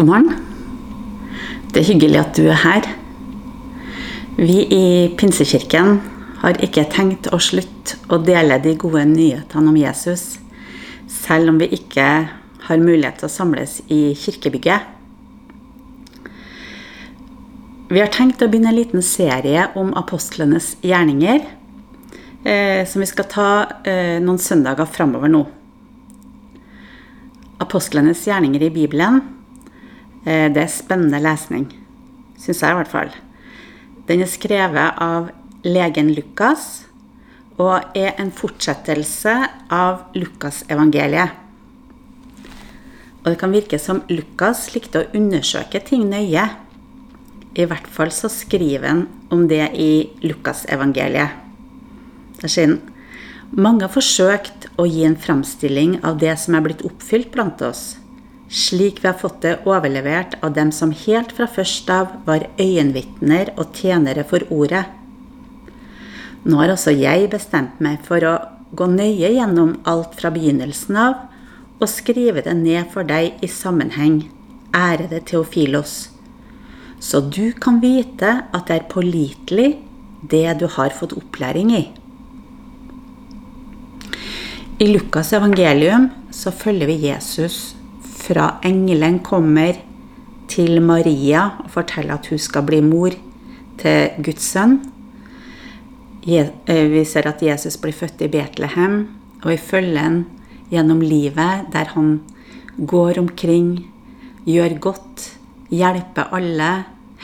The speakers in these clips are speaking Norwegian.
God morgen. Det er hyggelig at du er her. Vi i Pinsekirken har ikke tenkt å slutte å dele de gode nyhetene om Jesus, selv om vi ikke har mulighet til å samles i kirkebygget. Vi har tenkt å begynne en liten serie om apostlenes gjerninger, eh, som vi skal ta eh, noen søndager framover nå. Apostlenes gjerninger i Bibelen det er spennende lesning, syns jeg i hvert fall. Den er skrevet av legen Lukas og er en fortsettelse av Lukasevangeliet. Og det kan virke som Lukas likte å undersøke ting nøye. I hvert fall så skriver han om det i Lukasevangeliet. Der sier han mange har forsøkt å gi en framstilling av det som er blitt oppfylt blant oss slik vi har fått det overlevert av dem som helt fra først av var øyenvitner og tjenere for ordet. Nå har også jeg bestemt meg for å gå nøye gjennom alt fra begynnelsen av og skrive det ned for deg i sammenheng, ærede Theofilos, så du kan vite at det er pålitelig det du har fått opplæring i. I Lukas evangelium så følger vi Jesus fra engelen kommer til Maria og forteller at hun skal bli mor til Guds sønn. Eh, vi ser at Jesus blir født i Betlehem, og vi følger ham gjennom livet der han går omkring, gjør godt, hjelper alle,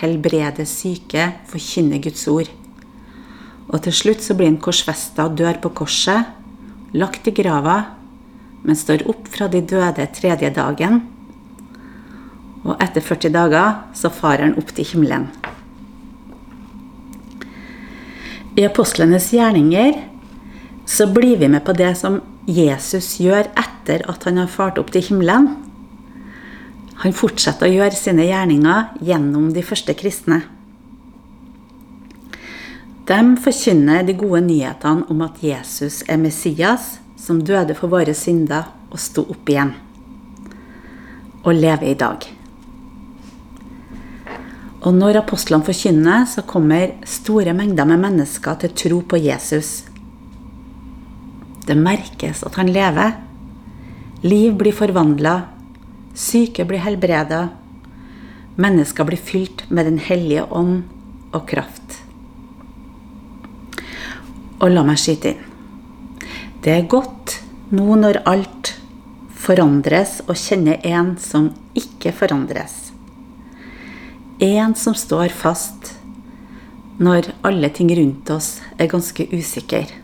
helbreder syke, forkynner Guds ord. Og til slutt så blir han korsfesta og dør på korset, lagt i grava men står opp fra de døde tredje dagen. Og etter 40 dager så farer han opp til himmelen. I apostlenes gjerninger så blir vi med på det som Jesus gjør etter at han har fart opp til himmelen. Han fortsetter å gjøre sine gjerninger gjennom de første kristne. De forkynner de gode nyhetene om at Jesus er Messias, som døde for våre synder og sto opp igjen. Og lever i dag. Og når apostlene forkynner, så kommer store mengder med mennesker til tro på Jesus. Det merkes at han lever. Liv blir forvandla. Syke blir helbreda. Mennesker blir fylt med Den hellige ånd og kraft. Og la meg skyte inn. Det er godt nå når alt forandres, å kjenne en som ikke forandres. En som står fast når alle ting rundt oss er ganske usikker.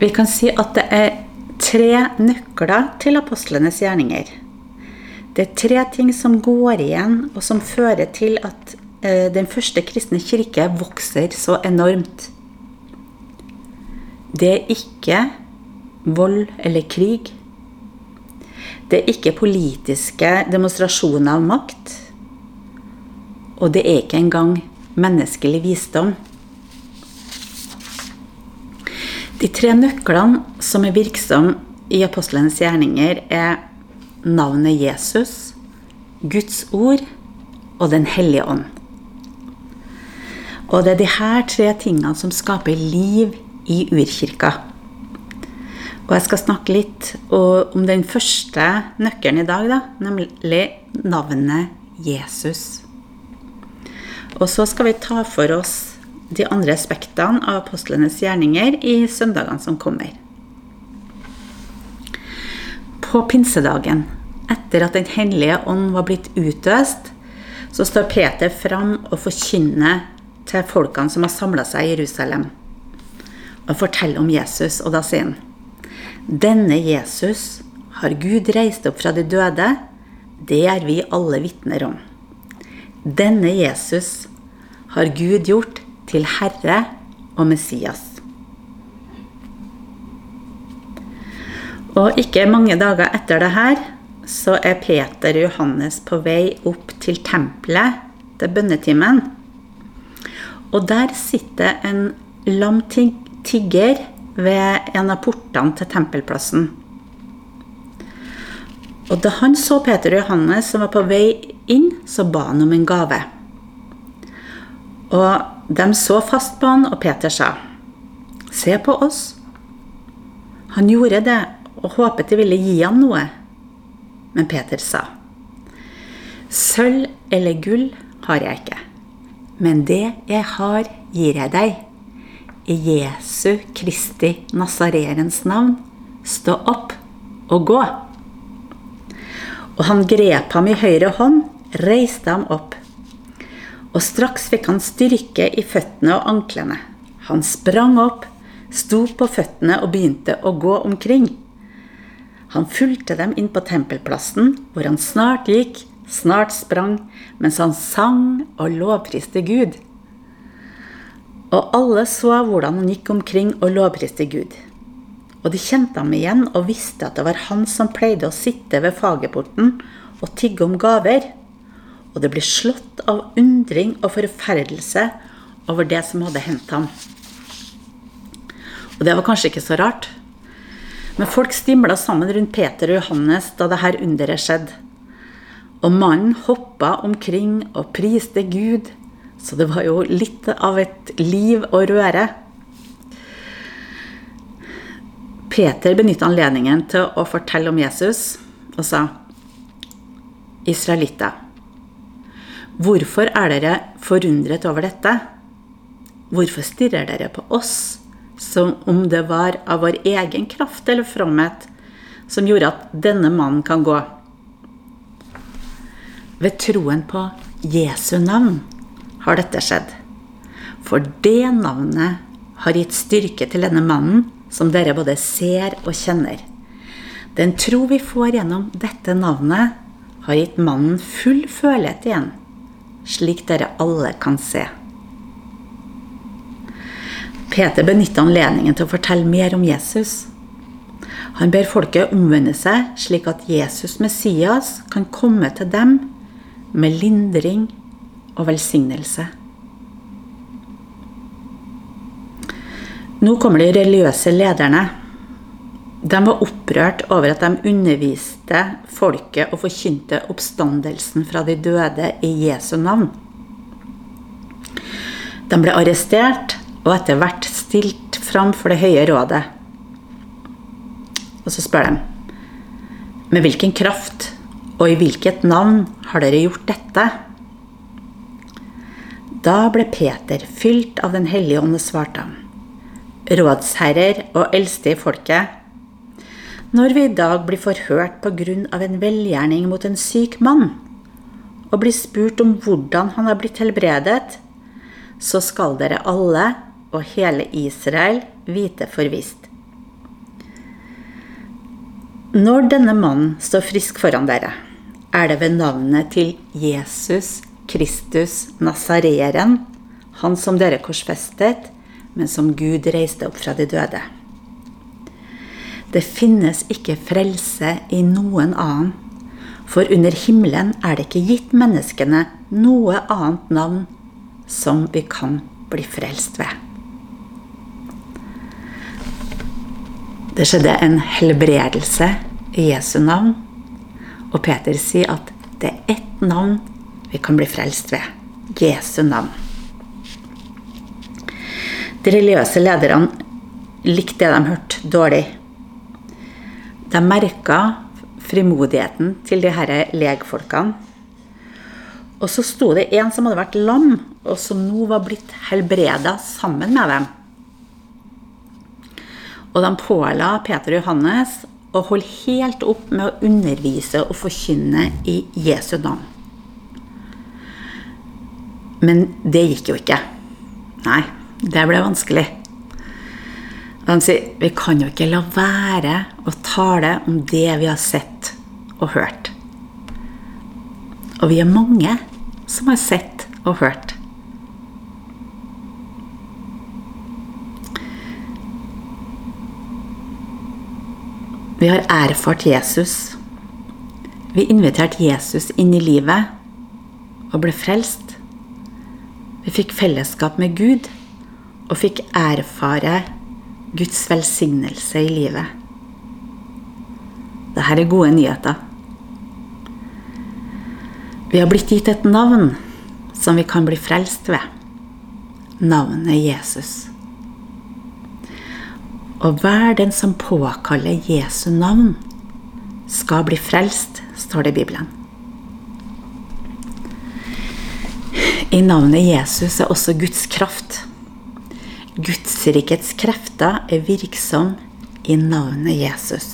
Vi kan si at det er tre nøkler til apostlenes gjerninger. Det er tre ting som går igjen, og som fører til at eh, den første kristne kirke vokser så enormt. Det er ikke vold eller krig. Det er ikke politiske demonstrasjoner av makt. Og det er ikke engang menneskelig visdom. De tre nøklene som er virksomme i apostlenes gjerninger, er navnet Jesus, Guds ord og Den hellige ånd. Og det er de her tre tingene som skaper liv i urkirka. Og jeg skal snakke litt om den første nøkkelen i dag, da, nemlig navnet Jesus. Og så skal vi ta for oss de andre aspektene av apostlenes gjerninger i søndagene som kommer. På pinsedagen, etter at Den hellige ånd var blitt utøst, så står Peter fram og forkynner til folkene som har samla seg i Jerusalem og forteller om Jesus, og da sier han Denne Jesus har Gud reist opp fra de døde. Det er vi alle vitner om. Denne Jesus har Gud gjort til Herre og Messias. Og ikke mange dager etter det her så er Peter og Johannes på vei opp til tempelet til bønnetimen. Og der sitter en lam tigger ved en av portene til tempelplassen. Og da han så Peter og Johannes som var på vei inn, så ba han om en gave. Og de så fast på han, og Peter sa, Se på oss. Han gjorde det og håpet de ville gi ham noe. Men Peter sa, Sølv eller gull har jeg ikke, men det jeg har, gir jeg deg. I Jesu Kristi Nazarerens navn, stå opp og gå. Og han grep ham i høyre hånd, reiste ham opp. Og straks fikk han styrke i føttene og anklene. Han sprang opp, sto på føttene og begynte å gå omkring. Han fulgte dem inn på tempelplassen, hvor han snart gikk, snart sprang, mens han sang og lovpriste Gud. Og alle så hvordan han gikk omkring og lovpriste Gud. Og de kjente ham igjen og visste at det var han som pleide å sitte ved fagerporten og tigge om gaver. Og det ble slått av undring og forferdelse over det som hadde hendt ham. Og det var kanskje ikke så rart. Men folk stimla sammen rundt Peter og Johannes da dette underet skjedde. Og mannen hoppa omkring og priste Gud, så det var jo litt av et liv og røre. Peter benytta anledningen til å fortelle om Jesus og sa Israelitter, hvorfor er dere forundret over dette? Hvorfor stirrer dere på oss som om det var av vår egen kraft eller fromhet som gjorde at denne mannen kan gå? Ved troen på Jesu navn har dette skjedd. For det navnet har gitt styrke til denne mannen som dere både ser og kjenner. Den tro vi får gjennom dette navnet, har gitt mannen full følelighet igjen, slik dere alle kan se. Peter benytter anledningen til å fortelle mer om Jesus. Han ber folket omvende seg, slik at Jesus Messias kan komme til dem med lindring og velsignelse. Nå kommer de religiøse lederne. De var opprørt over at de underviste folket og forkynte oppstandelsen fra de døde i Jesu navn. De ble arrestert og etter hvert stilt fram for det høye rådet. Og så spør de med hvilken kraft og i hvilket navn har dere gjort dette? Da ble Peter fylt av Den hellige ånd og svarte ham rådsherrer og eldste i folket. Når vi i dag blir forhørt på grunn av en velgjerning mot en syk mann, og blir spurt om hvordan han har blitt helbredet, så skal dere alle og hele Israel vite forvist. Når denne mannen står frisk foran dere, er det ved navnet til Jesus Kristus Nazareren, han som dere korsfestet, men som Gud reiste opp fra de døde. Det finnes ikke frelse i noen annen, for under himmelen er det ikke gitt menneskene noe annet navn som vi kan bli frelst ved. Det skjedde en helbredelse i Jesu navn, og Peter sier at det er ett navn vi kan bli frelst ved. Jesu navn. De religiøse lederne likte det de hørte, dårlig. De merka frimodigheten til de disse legfolkene. Og så sto det en som hadde vært lam, og som nå var blitt helbreda sammen med dem. Og de påla Peter og Johannes å holde helt opp med å undervise og forkynne i Jesu navn. Men det gikk jo ikke. Nei. Det ble vanskelig. De sier vi kan jo ikke la være å tale om det vi har sett og hørt. Og vi er mange som har sett og hørt. Vi har erfart Jesus. Vi inviterte Jesus inn i livet og ble frelst. Vi fikk fellesskap med Gud og fikk erfare Guds velsignelse i livet. Dette er gode nyheter. Vi har blitt gitt et navn som vi kan bli frelst ved. Navnet Jesus. Og hver den som påkaller Jesu navn, skal bli frelst, står det i Bibelen. I navnet Jesus er også Guds kraft. Gudsrikets krefter er virksom i navnet Jesus.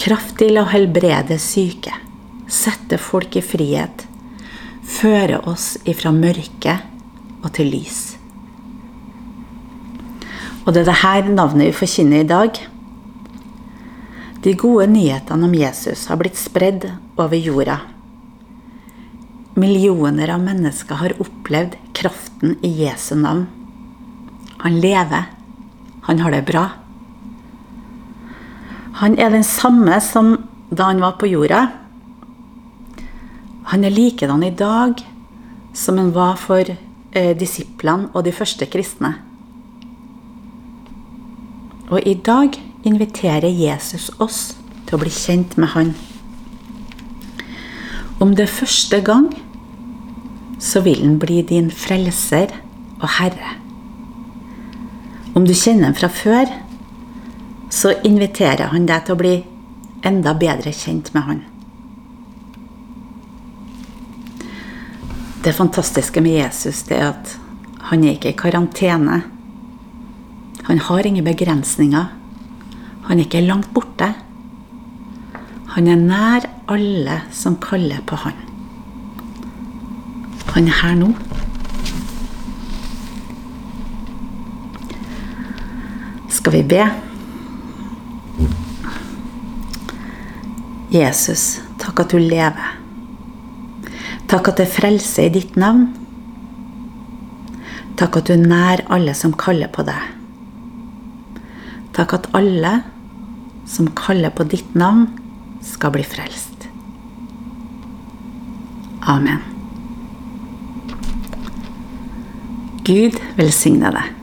Kraft til å helbrede syke, sette folk i frihet, føre oss ifra mørke og til lys. Og det er dette navnet vi forkynner i dag. De gode nyhetene om Jesus har blitt spredd over jorda. Millioner av mennesker har opplevd kraften i Jesu navn. Han lever. Han har det bra. Han er den samme som da han var på jorda. Han er likedan i dag som han var for eh, disiplene og de første kristne. Og i dag inviterer Jesus oss til å bli kjent med Han. Om det er første gang, så vil han bli din frelser og herre. Om du kjenner ham fra før, så inviterer han deg til å bli enda bedre kjent med han. Det fantastiske med Jesus det er at han er ikke i karantene. Han har ingen begrensninger. Han er ikke langt borte. Han er nær alle som kaller på han. Han er her nå. Skal vi be? Jesus, takk at du lever. Takk at det frelse i ditt navn. Takk at du er nær alle som kaller på deg. Takk at alle som kaller på ditt navn, skal bli frelst. Amen. Gud velsigne deg.